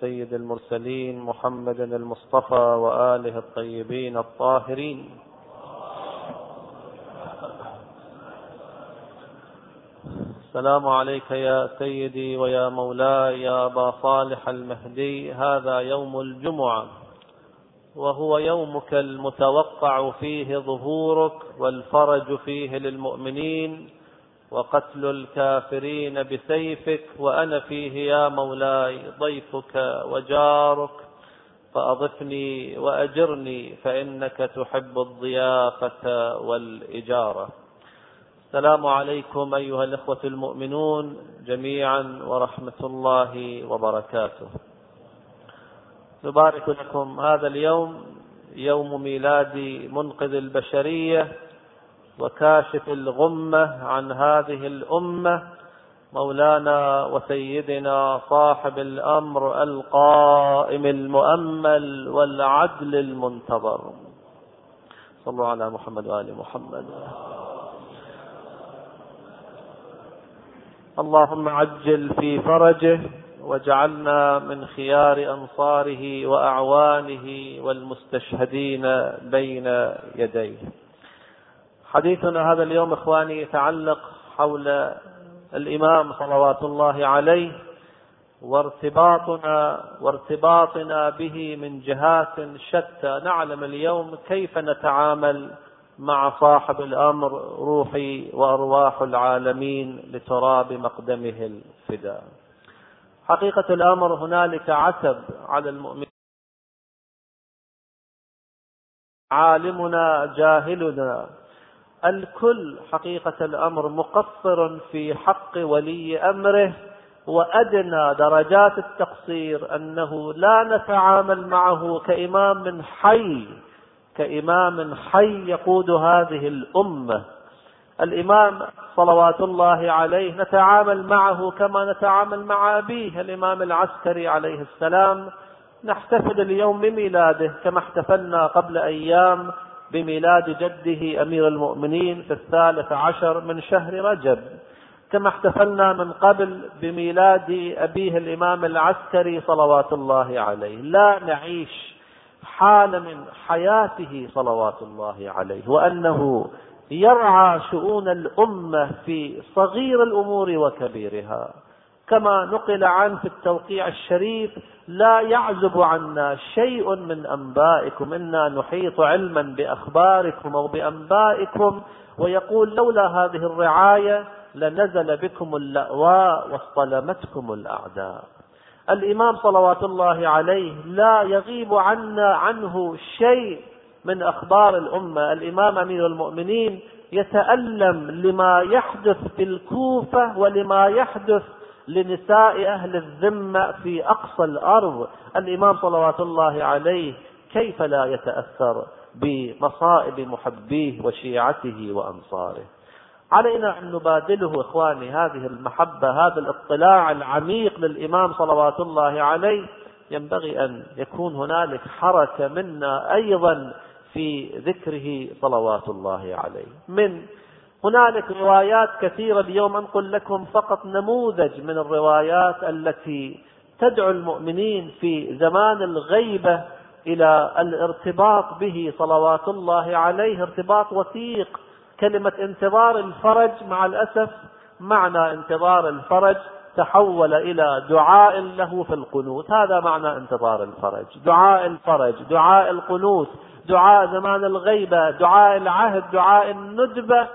سيد المرسلين محمد المصطفى وآله الطيبين الطاهرين. السلام عليك يا سيدي ويا مولاي يا أبا صالح المهدي. هذا يوم الجمعة وهو يومك المتوقع فيه ظهورك والفرج فيه للمؤمنين. وقتل الكافرين بسيفك وأنا فيه يا مولاي ضيفك وجارك فأضفني وأجرني فإنك تحب الضيافة والإجارة. السلام عليكم أيها الإخوة المؤمنون جميعا ورحمة الله وبركاته. نبارك لكم هذا اليوم يوم ميلاد منقذ البشرية وكاشف الغمة عن هذه الأمة. مولانا وسيدنا صاحب الأمر القائم المؤمل والعدل المنتظر. صلوا على محمد وآل محمد. اللهم عجل في فرجه واجعلنا من خيار أنصاره وأعوانه والمستشهدين بين يديه. حديثنا هذا اليوم إخواني يتعلق حول الإمام صلوات الله عليه وارتباطنا وارتباطنا به من جهات شتى. نعلم اليوم كيف نتعامل مع صاحب الأمر روحي وأرواح العالمين لتراب مقدمه الفداء. حقيقة الأمر هنالك عتب على المؤمنين. عالمنا جاهلنا الكل حقيقة الأمر مقصر في حق ولي أمره وأدنى درجات التقصير أنه لا نتعامل معه كإمام حي كإمام حي يقود هذه الأمة. الإمام صلوات الله عليه نتعامل معه كما نتعامل مع أبيه الإمام العسكري عليه السلام. نحتفل اليوم بميلاده كما احتفلنا قبل أيام. بميلاد جده أمير المؤمنين في الثالث عشر من شهر رجب. كما احتفلنا من قبل بميلاد أبيه الإمام العسكري صلوات الله عليه. لا نعيش حال من حياته صلوات الله عليه. وأنه يرعى شؤون الأمة في صغير الأمور وكبيرها. كما نقل عنه في التوقيع الشريف لا يعزب عنا شيء من أنبائكم. إنا نحيط علما بأخباركم أو بأنبائكم ويقول لولا هذه الرعاية لنزل بكم اللأواء واصطلمتكم الأعداء. الإمام صلوات الله عليه لا يغيب عنا عنه شيء من أخبار الأمة. الإمام أمير المؤمنين يتألم لما يحدث في الكوفة ولما يحدث لنساء أهل الذمة في أقصى الأرض. الإمام صلوات الله عليه كيف لا يتأثر بمصائب محبيه وشيعته وأنصاره؟ علينا أن نبادله إخواني هذه المحبة هذا الاطلاع العميق للإمام صلوات الله عليه. ينبغي أن يكون هنالك حركة منا أيضا في ذكره صلوات الله عليه. من هنالك روايات كثيرة اليوم أنقل لكم فقط نموذج من الروايات التي تدعو المؤمنين في زمان الغيبة إلى الارتباط به صلوات الله عليه ارتباط وثيق كلمة انتظار الفرج مع الأسف معنى انتظار الفرج تحول إلى دعاء له في القنوت. هذا معنى انتظار الفرج. دعاء الفرج دعاء القنوت دعاء زمان الغيبة دعاء العهد دعاء الندبة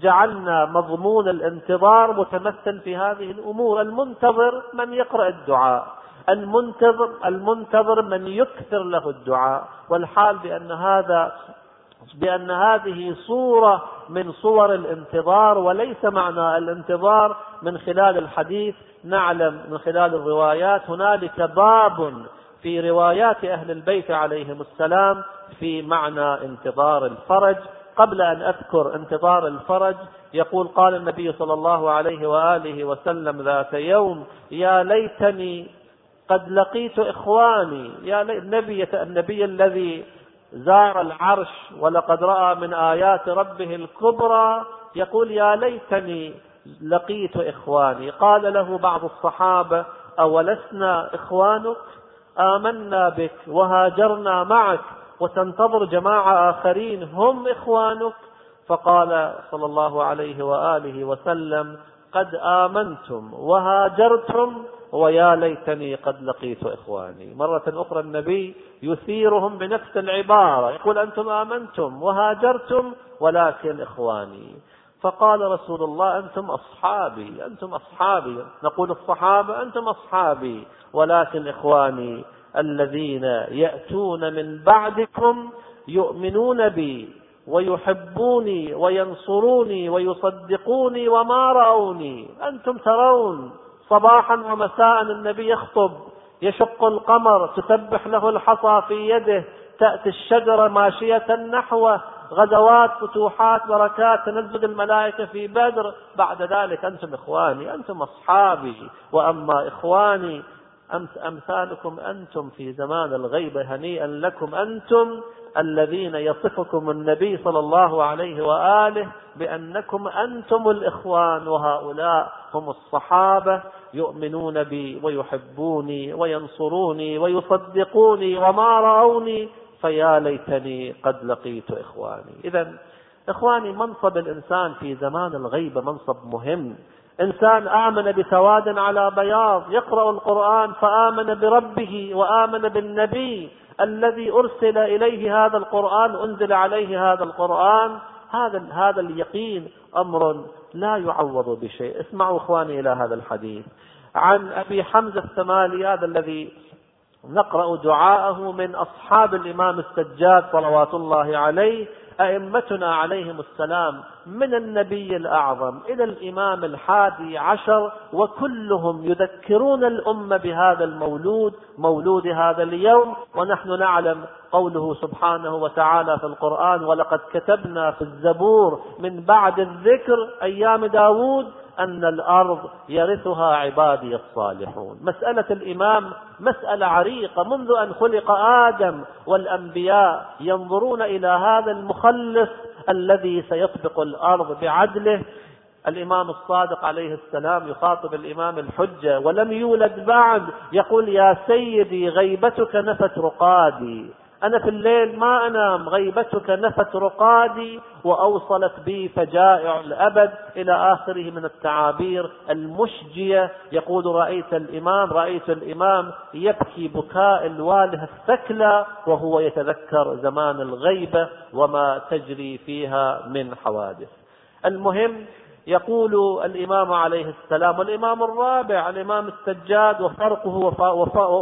جعلنا مضمون الانتظار متمثل في هذه الأمور. المنتظر من يقرأ الدعاء. المنتظر المنتظر من يكثر له الدعاء. والحال بأن هذا بأن هذه صورة من صور الانتظار وليس معنى الانتظار من خلال الحديث. نعلم من خلال الروايات هنالك باب في روايات أهل البيت عليهم السلام في معنى انتظار الفرج. قبل أن أذكر انتظار الفرج يقول قال النبي صلى الله عليه وآله وسلم ذات يوم يا ليتني قد لقيت إخواني يا النبي النبي الذي زار العرش ولقد رأى من آيات ربه الكبرى يقول يا ليتني لقيت إخواني. قال له بعض الصحابة أولسنا إخوانك؟ آمنا بك وهاجرنا معك. وتنتظر جماعة آخرين هم إخوانك. فقال صلى الله عليه وآله وسلم قد آمنتم وهاجرتم ويا ليتني قد لقيت إخواني. مرة أخرى النبي يثيرهم بنفس العبارة يقول أنتم آمنتم وهاجرتم ولكن إخواني. فقال رسول الله أنتم أصحابي أنتم أصحابي. نقول الصحابة أنتم أصحابي ولكن إخواني. الذين يأتون من بعدكم يؤمنون بي ويحبوني وينصروني ويصدقوني وما رأوني. أنتم ترون صباحا ومساء النبي يخطب يشق القمر تسبح له الحصى في يده تأتي الشجرة ماشية نحوه غزوات فتوحات بركات تنزل الملائكة في بدر. بعد ذلك أنتم إخواني أنتم أصحابي وأما إخواني أمثالكم أنتم في زمان الغيبة هنيئا لكم أنتم الذين يصفكم النبي صلى الله عليه وآله بأنكم أنتم الإخوان وهؤلاء هم الصحابة يؤمنون بي ويحبوني وينصروني ويصدقوني وما رأوني فيا ليتني قد لقيت إخواني. إذا إخواني منصب الإنسان في زمان الغيبة منصب مهم. إنسان آمن بسواد على بياض يقرأ القرآن فآمن بربه وآمن بالنبي الذي أرسل إليه هذا القرآن أنزل عليه هذا القرآن. هذا هذا اليقين أمر لا يعوض بشيء. اسمعوا إخواني إلى هذا الحديث. عن أبي حمزة الثمالي هذا الذي نقرأ دعاءه من أصحاب الإمام السجاد صلوات الله عليه. أئمتنا عليهم السلام من النبي الأعظم إلى الإمام الحادي عشر وكلهم يذكرون الأمة بهذا المولود مولود هذا اليوم ونحن نعلم قوله سبحانه وتعالى في القرآن ولقد كتبنا في الزبور من بعد الذكر أيام داود أن الأرض يرثها عبادي الصالحون. مسألة الإمام مسألة عريقة. منذ أن خلق آدم والأنبياء ينظرون إلى هذا المخلص الذي سيطبق الأرض بعدله. الإمام الصادق عليه السلام يخاطب الإمام الحجة ولم يولد بعد. يقول يا سيدي غيبتك نفت رقادي. أنا في الليل ما أنام غيبتك نفت رقادي وأوصلت بي فجائع الأبد إلى آخره من التعابير المشجية. يقول رأيت الإمام رأيت الإمام يبكي بكاء الواله الثكلى وهو يتذكر زمان الغيبة وما تجري فيها من حوادث. المهم يقول الإمام عليه السلام والإمام الرابع الإمام السجاد وفرقه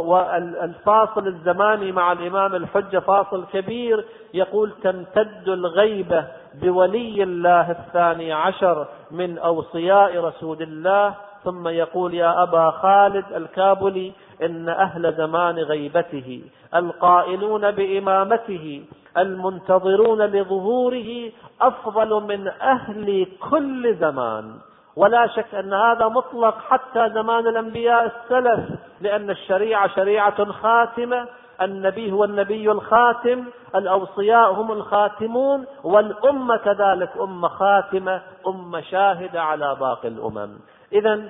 والفاصل الزماني مع الإمام الحجة فاصل كبير يقول تمتد الغيبة بولي الله الثاني عشر من أوصياء رسول الله. ثم يقول يا أبا خالد الكابلي إن أهل زمان غيبته القائلون بإمامته المنتظرون لظهوره أفضل من أهل كل زمان. ولا شك أن هذا مطلق حتى زمان الأنبياء السلف لأن الشريعة شريعة خاتمة النبي هو النبي الخاتم الأوصياء هم الخاتمون والأمة كذلك أمة خاتمة أمة شاهدة على باقي الأمم. إذا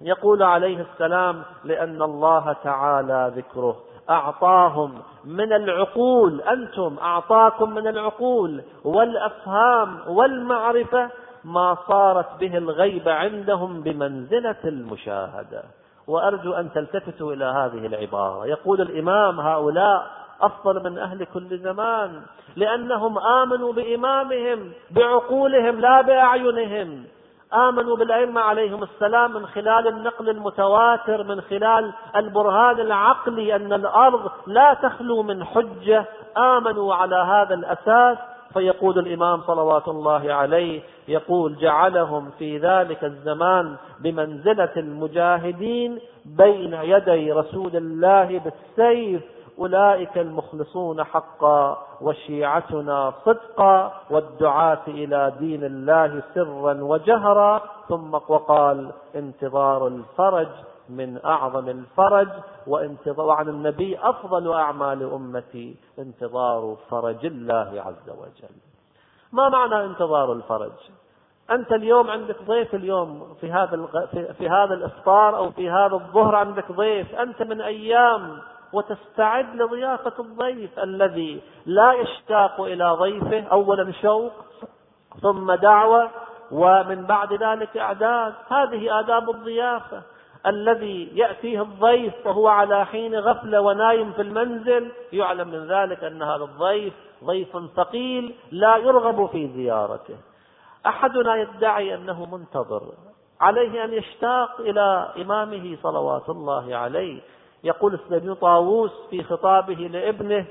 يقول عليه السلام لأن الله تعالى ذكره. أعطاهم من العقول أنتم أعطاكم من العقول والأفهام والمعرفة ما صارت به الغيبة عندهم بمنزلة المشاهدة. وأرجو أن تلتفتوا إلى هذه العبارة. يقول الإمام هؤلاء أفضل من أهل كل زمان لأنهم آمنوا بإمامهم بعقولهم لا بأعينهم. آمنوا بالأئمة عليهم السلام من خلال النقل المتواتر من خلال البرهان العقلي أن الأرض لا تخلو من حجة. آمنوا على هذا الأساس. فيقول الإمام صلوات الله عليه يقول جعلهم في ذلك الزمان بمنزلة المجاهدين بين يدي رسول الله بالسيف أولئك المخلصون حقا وشيعتنا صدقا والدعاة إلى دين الله سرا وجهرا ثم وقال انتظار الفرج من أعظم الفرج وانتظار وعن النبي أفضل أعمال أمتي انتظار فرج الله عز وجل ما معنى انتظار الفرج أنت اليوم عندك ضيف اليوم في هذا. في هذا الإفطار أو في هذا الظهر عندك ضيف أنت من أيام وتستعد لضيافة الضيف الذي لا يشتاق إلى ضيفه أولا شوق ثم دعوة ومن بعد ذلك إعداد. هذه آداب الضيافة. الذي يأتيه الضيف وهو على حين غفلة ونايم في المنزل يعلم من ذلك أن هذا الضيف ضيف ثقيل لا يرغب في زيارته. أحدنا يدعي أنه منتظر عليه أن يشتاق إلى إمامه صلوات الله عليه. يقول السيد طاووس في خطابه لابنه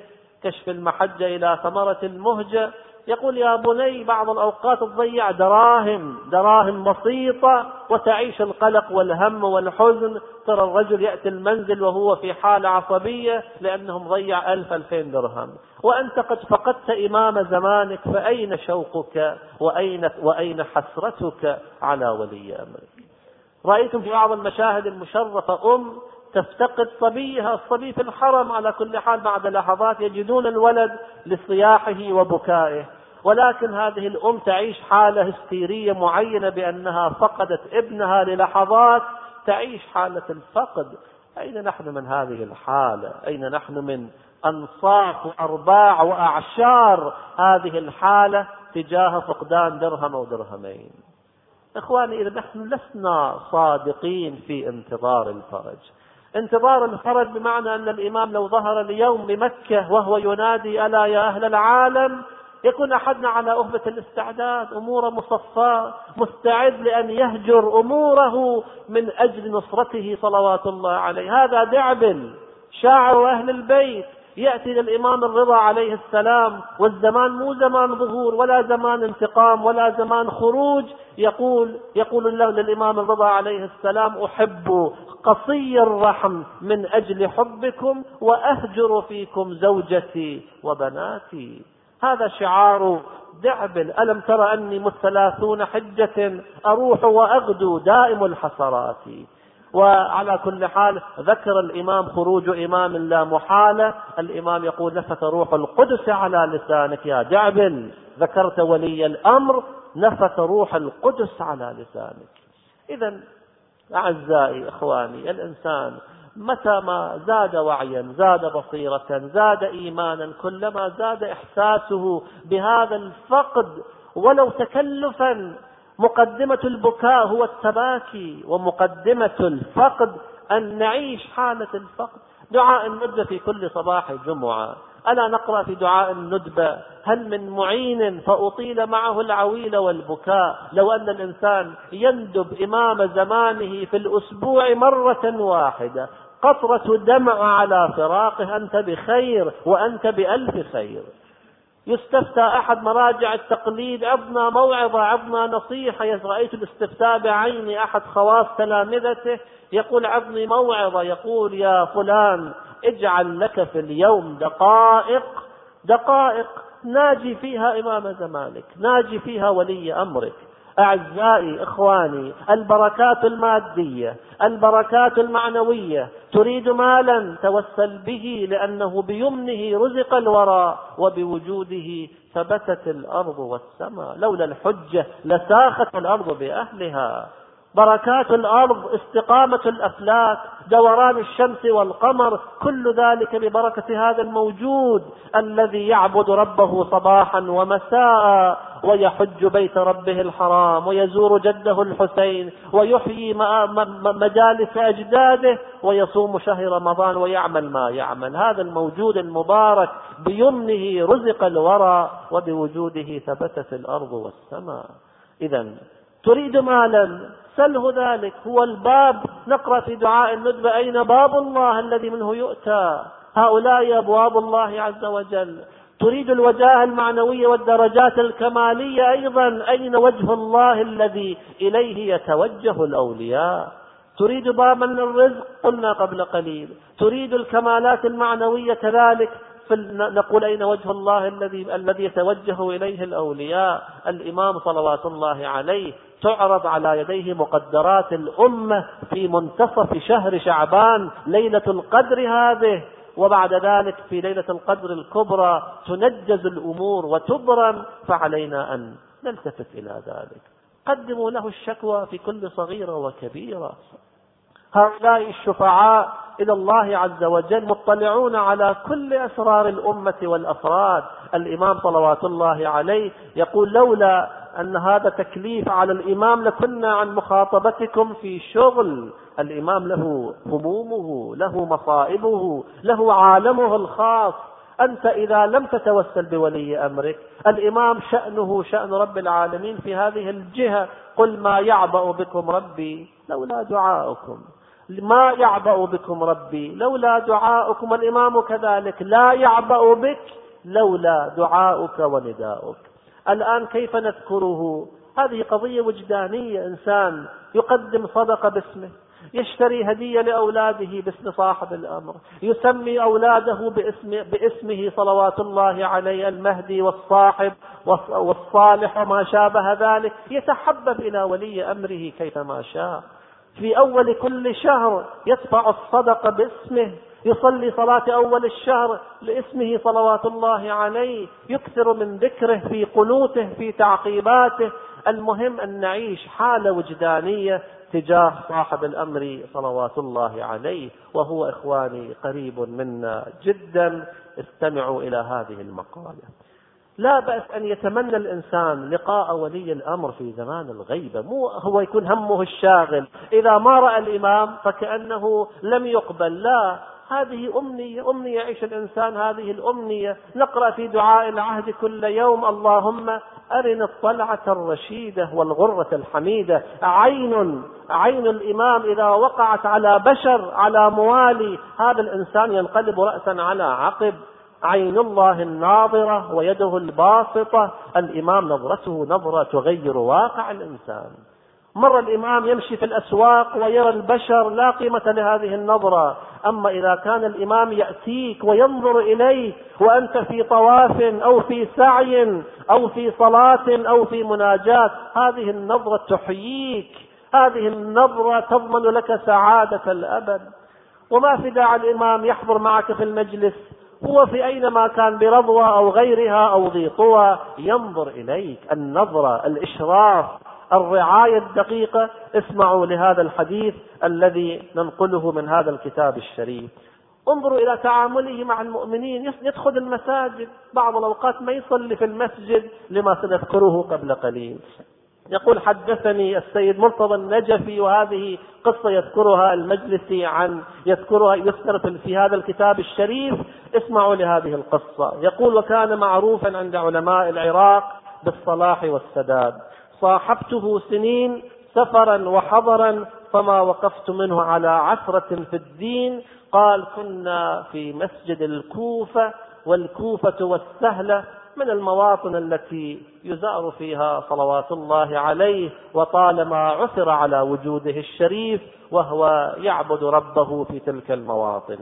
كشف المحجة إلى ثمرة المهجة يقول يا بني بعض الأوقات تضيع دراهم دراهم بسيطة وتعيش القلق والهم والحزن ترى الرجل يأتي المنزل وهو في حالة عصبية لأنه مضيع ألف ألفين درهم. وأنت قد فقدت إمام زمانك فأين شوقك؟ وأين, وأين حسرتك على ولي أمرك؟ رأيتم في بعض المشاهد المشرفة أم تفتقد صبيها الصبي في الحرم على كل حال بعد لحظات يجدون الولد لصياحه وبكائه. ولكن هذه الأم تعيش حالة هستيرية معينة بأنها فقدت ابنها للحظات تعيش حالة الفقد. أين نحن من هذه الحالة؟ أين نحن من أنصاف وأرباع وأعشار هذه الحالة تجاه فقدان درهم أو درهمين؟ إخواني إذا نحن لسنا صادقين في انتظار الفرج. انتظار الفرج بمعنى أن الإمام لو ظهر اليوم بمكة وهو ينادي ألا يا أهل العالم؟ يكون أحدنا على أهبة الاستعداد أمور مصفاة مستعد لأن يهجر أموره من أجل نصرته صلوات الله عليه. هذا دعبل شاعر أهل البيت. يأتي للإمام الرضا عليه السلام والزمان مو زمان ظهور ولا زمان انتقام ولا زمان خروج. يقول يقول له للإمام الرضا عليه السلام أحب قصي الرحم من أجل حبكم وأهجر فيكم زوجتي وبناتي. هذا شعار دعبل ألم تر أني مثلاثون حجة أروح وأغدو دائم الحسرات؟ وعلى كل حال ذكر الإمام خروج إمام لا محالة. الإمام يقول نفث روح القدس على لسانك يا جعبل. ذكرت ولي الأمر نفث روح القدس على لسانك. إذا أعزائي إخواني الإنسان متى ما زاد وعيا زاد بصيرة زاد إيمانا كلما زاد إحساسه بهذا الفقد ولو تكلفا مقدمة البكاء هو التباكي ومقدمة الفقد أن نعيش حالة الفقد. دعاء الندبة في كل صباح جمعة. ألا نقرأ في دعاء الندبة؟ هل من معين فأطيل معه العويل والبكاء؟ لو أن الإنسان يندب إمام زمانه في الأسبوع مرة واحدة قطرة دمع على فراقه أنت بخير وأنت بألف خير. يستفتى أحد مراجع التقليد عظنا موعظة عظنا نصيحة رأيت الاستفتاء بعيني أحد خواص تلامذته يقول عظني موعظة يقول يا فلان اجعل لك في اليوم دقائق دقائق ناجي فيها إمام زمانك ناجي فيها ولي أمرك. أعزائي إخواني البركات المادية البركات المعنوية تريد مالا توسل به لأنه بيمنه رزق الورى وبوجوده ثبتت الأرض والسماء. لولا الحجة لساخت الأرض بأهلها. بركات الأرض استقامة الأفلاك دوران الشمس والقمر كل ذلك ببركة هذا الموجود الذي يعبد ربه صباحا ومساء ويحج بيت ربه الحرام ويزور جده الحسين ويحيي مجالس أجداده ويصوم شهر رمضان ويعمل ما يعمل. هذا الموجود المبارك بيمنه رزق الورى وبوجوده ثبتت الأرض والسماء. اذا تريد مالا سله ذلك. هو الباب. نقرأ في دعاء الندبة أين باب الله الذي منه يؤتى؟ هؤلاء أبواب الله عز وجل. تريد الوجاهة المعنوية والدرجات الكمالية أيضا. أين وجه الله الذي إليه يتوجه الأولياء؟ تريد بابا للرزق؟ قلنا قبل قليل. تريد الكمالات المعنوية كذلك. نقول أين وجه الله الذي الذي يتوجه إليه الأولياء؟ الإمام صلوات الله عليه تعرض على يديه مقدرات الأمة في منتصف شهر شعبان ليلة القدر هذه. وبعد ذلك في ليلة القدر الكبرى تنجز الأمور وتبرم فعلينا أن نلتفت إلى ذلك. قدموا له الشكوى في كل صغيرة وكبيرة. هؤلاء الشفعاء إلى الله عز وجل مطلعون على كل أسرار الأمة والأفراد. الإمام صلوات الله عليه يقول لولا أن هذا تكليف على الإمام لكنا عن مخاطبتكم في شغل. الإمام له همومه له مصائبه له عالمه الخاص. أنت إذا لم تتوسل بولي أمرك الإمام شأنه شأن رب العالمين في هذه الجهة. قل ما يعبأ بكم ربي لولا دعاؤكم. ما يعبأ بكم ربي لولا دعاؤكم الإمام كذلك لا يعبأ بك لولا دعاؤك ونداؤك. الآن كيف نذكره؟ هذه قضية وجدانية إنسان يقدم صدقة باسمه يشتري هدية لأولاده باسم صاحب الأمر يسمي أولاده باسم باسمه صلوات الله عليه المهدي والصاحب والصالح وما شابه ذلك يتحبب إلى ولي أمره كيفما شاء. في أول كل شهر يدفع الصدقة باسمه يصلي صلاة أول الشهر لاسمه صلوات الله عليه يكثر من ذكره في قنوته في تعقيباته. المهم أن نعيش حالة وجدانية تجاه صاحب الأمر صلوات الله عليه وهو إخواني قريب منا جدا. استمعوا إلى هذه المقالة. لا بأس أن يتمنى الإنسان لقاء ولي الأمر في زمان الغيبة. مو هو يكون همه الشاغل. إذا ما رأى الإمام فكأنه لم يقبل. لا هذه أمنية. أمنية يعيش الإنسان هذه الأمنية. نقرأ في دعاء العهد كل يوم. اللهم أرنا الطلعة الرشيدة والغرة الحميدة. عين عين الإمام إذا وقعت على بشر على موالي هذا الإنسان ينقلب رأسا على عقب. عين الله الناظرة ويده الباسطة. الإمام نظرته نظرة تغير واقع الإنسان. مر الإمام يمشي في الأسواق ويرى البشر لا قيمة لهذه النظرة. أما إذا كان الإمام يأتيك وينظر إليك وأنت في طواف أو في سعي أو في صلاة أو في مناجاة هذه النظرة تحييك. هذه النظرة تضمن لك سعادة الأبد. وما في داعي الإمام يحضر معك في المجلس؟ هو في أينما كان برضوى أو غيرها أو ذي طوى ينظر إليك. النظرة الإشراف الرعاية الدقيقة. اسمعوا لهذا الحديث الذي ننقله من هذا الكتاب الشريف. انظروا إلى تعامله مع المؤمنين. يدخل المساجد. بعض الأوقات ما يصلي في المسجد لما سنذكره قبل قليل. يقول حدثني السيد مرتضى النجفي وهذه قصة يذكرها المجلسي عن يذكرها يذكر في هذا الكتاب الشريف. اسمعوا لهذه القصة. يقول وكان معروفا عند علماء العراق بالصلاح والسداد. صاحبته سنين سفرا وحضرا فما وقفت منه على عثرة في الدين. قال كنا في مسجد الكوفة والكوفة والسهلة من المواطن التي يزار فيها صلوات الله عليه وطالما عثر على وجوده الشريف وهو يعبد ربه في تلك المواطن.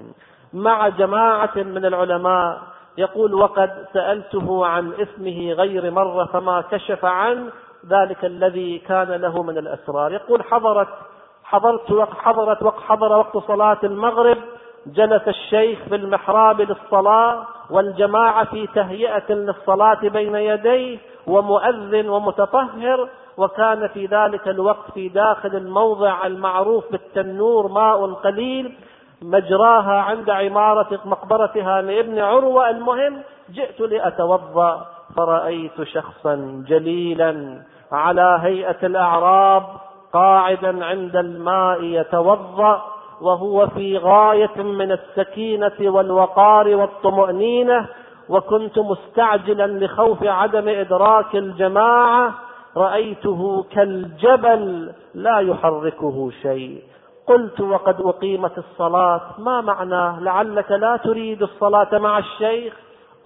مع جماعة من العلماء يقول وقد سألته عن اسمه غير مرة فما كشف عنه ذلك الذي كان له من الأسرار. يقول حضرت حضرت وقت حضرت وقت حضر وقت صلاة المغرب جلس الشيخ في المحراب للصلاة والجماعة في تهيئة للصلاة بين يديه ومؤذن ومتطهر وكان في ذلك الوقت في داخل الموضع المعروف بالتنور ماء قليل مجراها عند عمارة مقبرتها لابن عروة المهم جئت لأتوضأ فرأيت شخصا جليلا على هيئة الأعراب قاعدا عند الماء يتوضأ وهو في غاية من السكينة والوقار والطمأنينة وكنت مستعجلا لخوف عدم إدراك الجماعة رأيته كالجبل لا يحركه شيء. قلت وقد أقيمت الصلاة ما معناه لعلك لا تريد الصلاة مع الشيخ.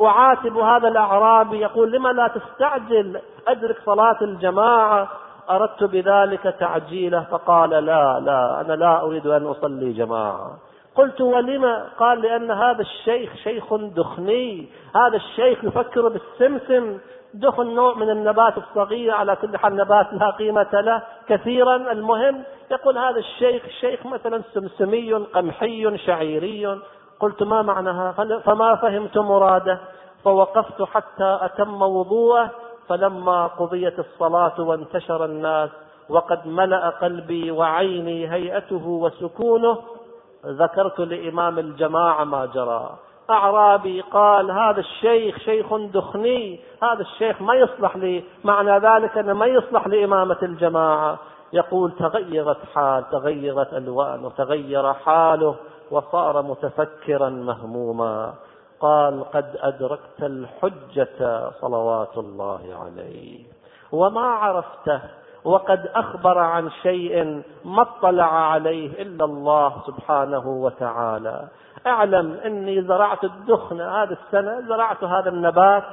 أعاتب هذا الأعرابي يقول لما لا تستعجل؟ أدرك صلاة الجماعة. أردت بذلك تعجيله فقال لا لا أنا لا أريد أن أصلي جماعة. قلت ولم؟ قال لأن هذا الشيخ شيخ دخني. هذا الشيخ يفكر بالسمسم. دخن نوع من النبات الصغير على كل حال نبات لا قيمة له كثيرا. المهم يقول هذا الشيخ شيخ مثلا سمسمي قمحي شعيري. قلت ما معناها؟ فما فهمت مراده. فوقفت حتى أتم وضوءه. فلما قضيت الصلاة وانتشر الناس وقد ملأ قلبي وعيني هيئته وسكونه ذكرت لإمام الجماعة ما جرى. أعرابي قال هذا الشيخ شيخ دخني هذا الشيخ ما يصلح لي معنى ذلك أنه ما يصلح لإمامة الجماعة. يقول تغيرت حال تغيرت ألوانه تغير حاله وصار متفكرا مهموما. قال قد أدركت الحجة صلوات الله عليه وما عرفته وقد أخبر عن شيء ما اطلع عليه إلا الله سبحانه وتعالى. أعلم أني زرعت الدخن هذه السنة زرعت هذا النبات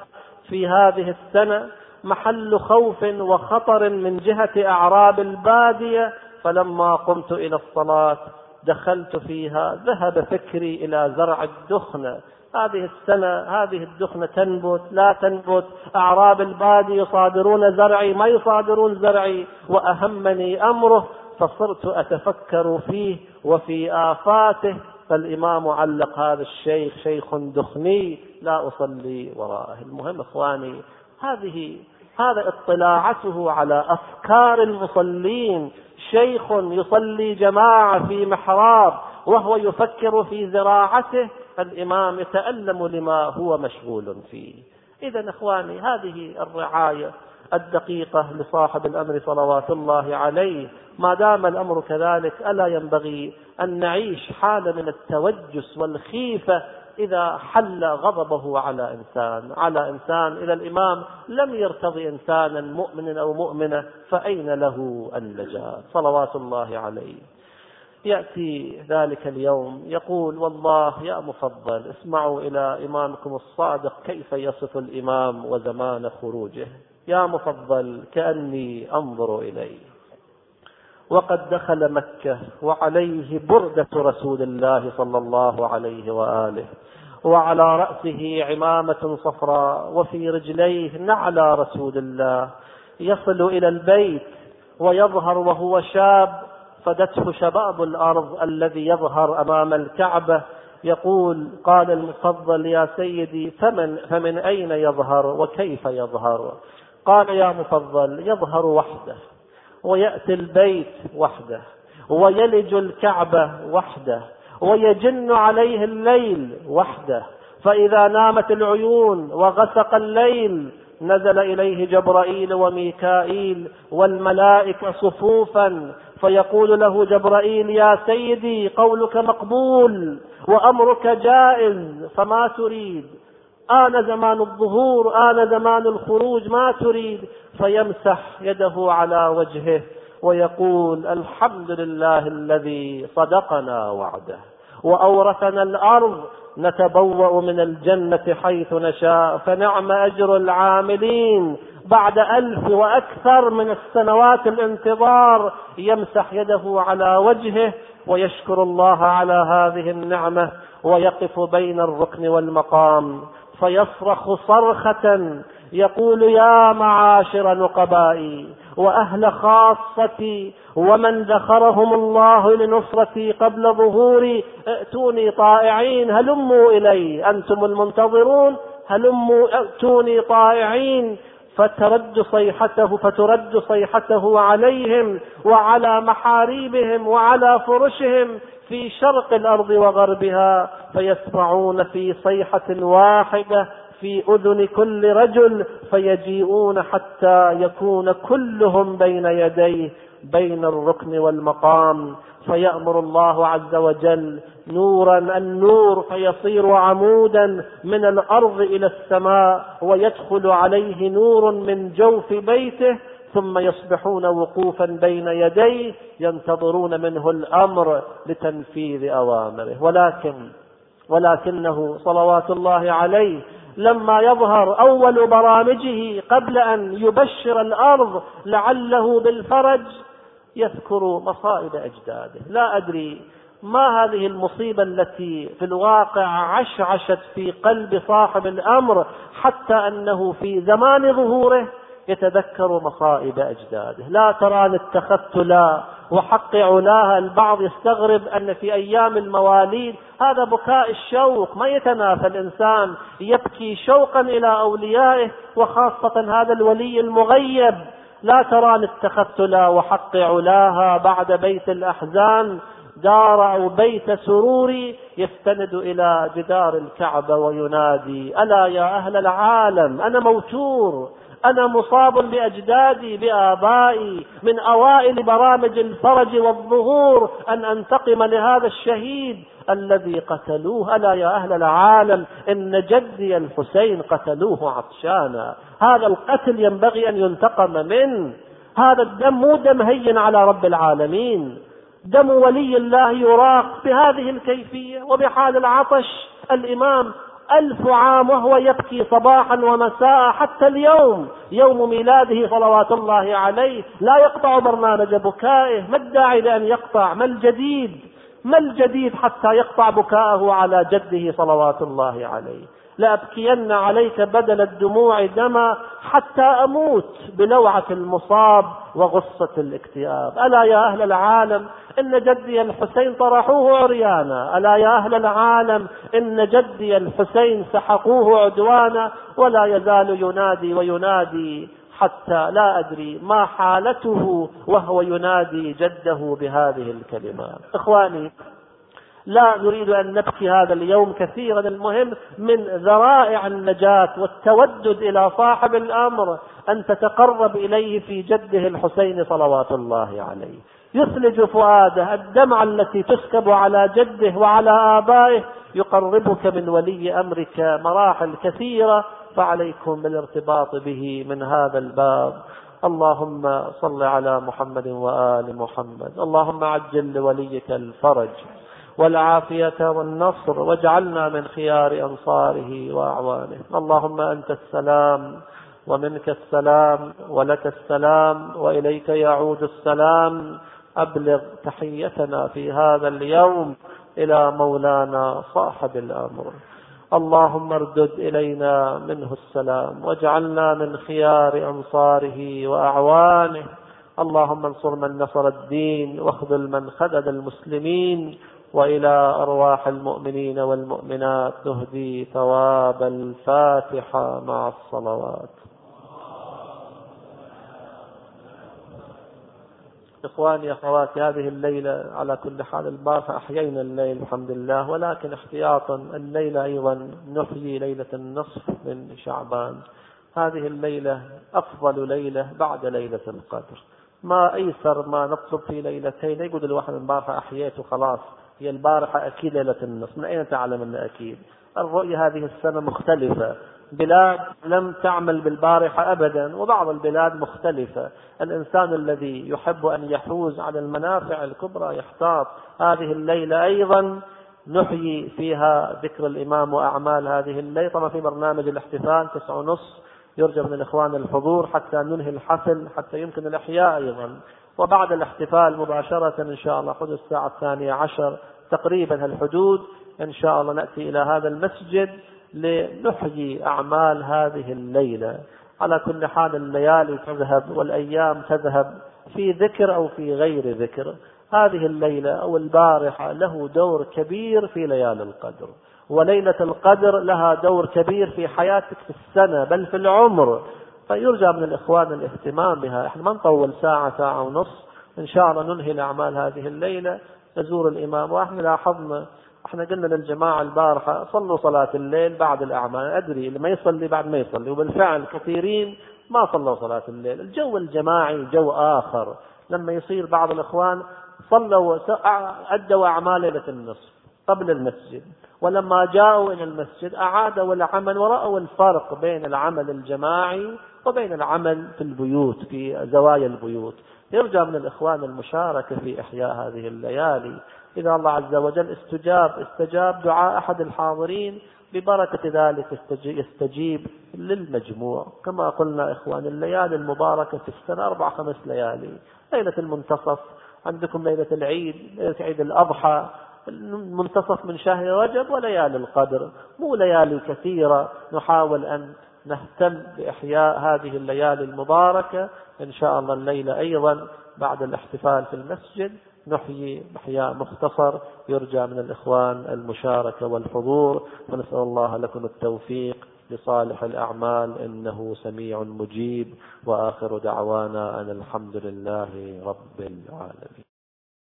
في هذه السنة. محل خوف وخطر من جهة أعراب البادية. فلما قمت إلى الصلاة دخلت فيها ذهب فكري إلى زرع الدخن. هذه السنة هذه الدخنة تنبت لا تنبت. أعراب البادي يصادرون زرعي ما يصادرون زرعي. وأهمني أمره فصرت أتفكر فيه وفي آفاته. فالإمام علق هذا الشيخ شيخ دخني لا أصلي وراءه المهم إخواني. هذه هذا اطلاعته على أفكار المصلين. شيخ يصلي جماعة في محراب وهو يفكر في زراعته. الإمام يتألم لما هو مشغول فيه. إذا إخواني هذه الرعاية الدقيقة لصاحب الأمر صلوات الله عليه. ما دام الأمر كذلك ألا ينبغي أن نعيش حالة من التوجس والخيفة إذا حل غضبه على إنسان. على إنسان إلى الإمام لم يرتضي إنسانا مؤمن أو مؤمنة فأين له النجاة صلوات الله عليه. يأتي ذلك اليوم يقول والله يا مفضل اسمعوا إلى إمامكم الصادق كيف يصف الإمام وزمان خروجه. يا مفضل كأني أنظر إليه. وقد دخل مكة وعليه بردة رسول الله صلى الله عليه وآله وعلى رأسه عمامة صفراء وفي رجليه نعلى رسول الله. يصل إلى البيت ويظهر وهو شاب فدته شباب الأرض الذي يظهر أمام الكعبة يقول قال المفضل يا سيدي فمن, فمن أين يظهر وكيف يظهر؟ قال يا مفضل يظهر وحده ويأتي البيت وحده ويلج الكعبة وحده ويجن عليه الليل وحده فإذا نامت العيون وغسق الليل نزل إليه جبرائيل وميكائيل والملائكة صفوفا فيقول له جبرائيل يا سيدي قولك مقبول وأمرك جائز فما تريد؟ آن زمان الظهور آن زمان الخروج ما تريد؟ فيمسح يده على وجهه ويقول الحمد لله الذي صدقنا وعده وأورثنا الأرض نتبوأ من الجنة حيث نشاء فنعم أجر العاملين بعد ألف وأكثر من السنوات الانتظار يمسح يده على وجهه ويشكر الله على هذه النعمة ويقف بين الركن والمقام. فيصرخ صرخة يقول يا معاشر نقبائي وأهل خاصتي ومن ذخرهم الله لنصرتي قبل ظهوري ائتوني طائعين هلموا إلي. أنتم المنتظرون؟ هلموا ائتوني طائعين. فترد صيحته فترد صيحته عليهم وعلى محاريبهم وعلى فرشهم في شرق الأرض وغربها فيسمعون في صيحة واحدة في أذن كل رجل فيجيئون حتى يكون كلهم بين يديه بين الركن والمقام. فيأمر الله عز وجل نورا النور فيصير عمودا من الأرض إلى السماء ويدخل عليه نور من جوف بيته ثم يصبحون وقوفا بين يديه ينتظرون منه الأمر لتنفيذ أوامره. ولكن ولكنه صلوات الله عليه لما يظهر أول برامجه قبل أن يبشر الأرض لعله بالفرج يذكر مصائب أجداده. لا أدري ما هذه المصيبة التي في الواقع عشعشت في قلب صاحب الأمر حتى أنه في زمان ظهوره يتذكر مصائب أجداده. لا ترى لا وحق علاها البعض يستغرب أن في أيام المواليد هذا بكاء الشوق. ما يتنافى الإنسان يبكي شوقا إلى أوليائه وخاصة هذا الولي المغيب. لا ترى اتخذت لا وحق علاها بعد بيت الأحزان دار أو بيت سروري يستند إلى جدار الكعبة وينادي ألا يا أهل العالم أنا موتور. أنا مصاب بأجدادي بآبائي من أوائل برامج الفرج والظهور أن أنتقم لهذا الشهيد الذي قتلوه. ألا يا أهل العالم إن جدي الحسين قتلوه عطشانا. هذا القتل ينبغي أن ينتقم منه هذا الدم مو دم هين على رب العالمين. دم ولي الله يراق بهذه الكيفية وبحال العطش. الإمام ألف عام وهو يبكي صباحا ومساء حتى اليوم يوم ميلاده صلوات الله عليه. لا يقطع برنامج بكائه ما الداعي لأن يقطع؟ ما الجديد؟ ما الجديد حتى يقطع بكاءه على جده صلوات الله عليه؟ لأبكين عليك بدل الدموع دما حتى أموت بلوعة المصاب وغصة الاكتئاب. ألا يا أهل العالم إن جدي الحسين طرحوه عريانا. ألا يا أهل العالم إن جدي الحسين سحقوه عدوانا. ولا يزال ينادي وينادي حتى لا أدري ما حالته وهو ينادي جده بهذه الكلمات. إخواني لا نريد أن نبكي هذا اليوم كثيرا. المهم من ذرائع النجاة والتودد إلى صاحب الأمر أن تتقرب إليه في جده الحسين صلوات الله عليه. يثلج فؤاده الدمعة التي تسكب على جده وعلى آبائه يقربك من ولي أمرك مراحل كثيرة فعليكم بالارتباط به من هذا الباب. اللهم صل على محمد وآل محمد. اللهم عجل لوليك الفرج. والعافية والنصر واجعلنا من خيار أنصاره وأعوانه. اللهم أنت السلام ومنك السلام ولك السلام وإليك يعود السلام. أبلغ تحيتنا في هذا اليوم إلى مولانا صاحب الأمر. اللهم اردد إلينا منه السلام. واجعلنا من خيار أنصاره وأعوانه. اللهم انصر من نصر الدين واخذل من خذل المسلمين. وإلى أرواح المؤمنين والمؤمنات نهدي ثواب الفاتحة مع الصلوات. إخواني أخواتي هذه الليلة على كل حال البارحة أحيينا الليل الحمد لله ولكن احتياطا الليلة أيضا نحيي ليلة النصف من شعبان. هذه الليلة أفضل ليلة بعد ليلة القدر. ما أيسر ما نطلب في ليلتين يقول الواحد البارحة أحييت وخلاص هي البارحة أكيد ليلة النصف من أين تعلم أن أكيد؟ الرؤية هذه السنة مختلفة. بلاد لم تعمل بالبارحة أبدا وبعض البلاد مختلفة. الإنسان الذي يحب أن يحوز على المنافع الكبرى يحتاط. هذه الليلة أيضا نحيي فيها ذكر الإمام وأعمال هذه الليلة. طبعا في برنامج الاحتفال تسعة ونص يرجى من الإخوان الحضور حتى ننهي الحفل حتى يمكن الإحياء أيضا. وبعد الاحتفال مباشرة إن شاء الله حدود الساعة الثانية عشر تقريبا الحدود إن شاء الله نأتي إلى هذا المسجد لنحيي أعمال هذه الليلة. على كل حال الليالي تذهب والأيام تذهب في ذكر أو في غير ذكر. هذه الليلة أو البارحة له دور كبير في ليالي القدر. وليلة القدر لها دور كبير في حياتك في السنة بل في العمر. فيرجى من الإخوان الاهتمام بها. إحنا ما نطول ساعة ساعة ونص. إن شاء الله ننهي الأعمال هذه الليلة. نزور الإمام. وإحنا لاحظنا إحنا قلنا للجماعة البارحة صلوا صلاة الليل بعد الأعمال. أدري اللي ما يصلي بعد ما يصلي وبالفعل كثيرين ما صلوا صلاة الليل. الجو الجماعي جو آخر. لما يصير بعض الإخوان صلوا أدوا أعمال ليلة النصف. قبل المسجد. ولما جاءوا إلى المسجد أعادوا العمل ورأوا الفرق بين العمل الجماعي وبين العمل في البيوت في زوايا البيوت. يرجى من الإخوان المشاركة في إحياء هذه الليالي. إذا الله عز وجل استجاب استجاب دعاء أحد الحاضرين ببركة ذلك يستجيب للمجموع. كما قلنا إخوان الليالي المباركة في السنة أربع خمس ليالي. ليلة المنتصف عندكم ليلة العيد ليلة عيد الأضحى. المنتصف من شهر رجب وليالي القدر مو ليالي كثيرة نحاول أن نهتم بإحياء هذه الليالي المباركة إن شاء الله الليلة أيضا بعد الاحتفال في المسجد نحيي إحياء مختصر يرجى من الإخوان المشاركة والحضور ونسأل الله لكم التوفيق لصالح الأعمال إنه سميع مجيب وآخر دعوانا أن الحمد لله رب العالمين.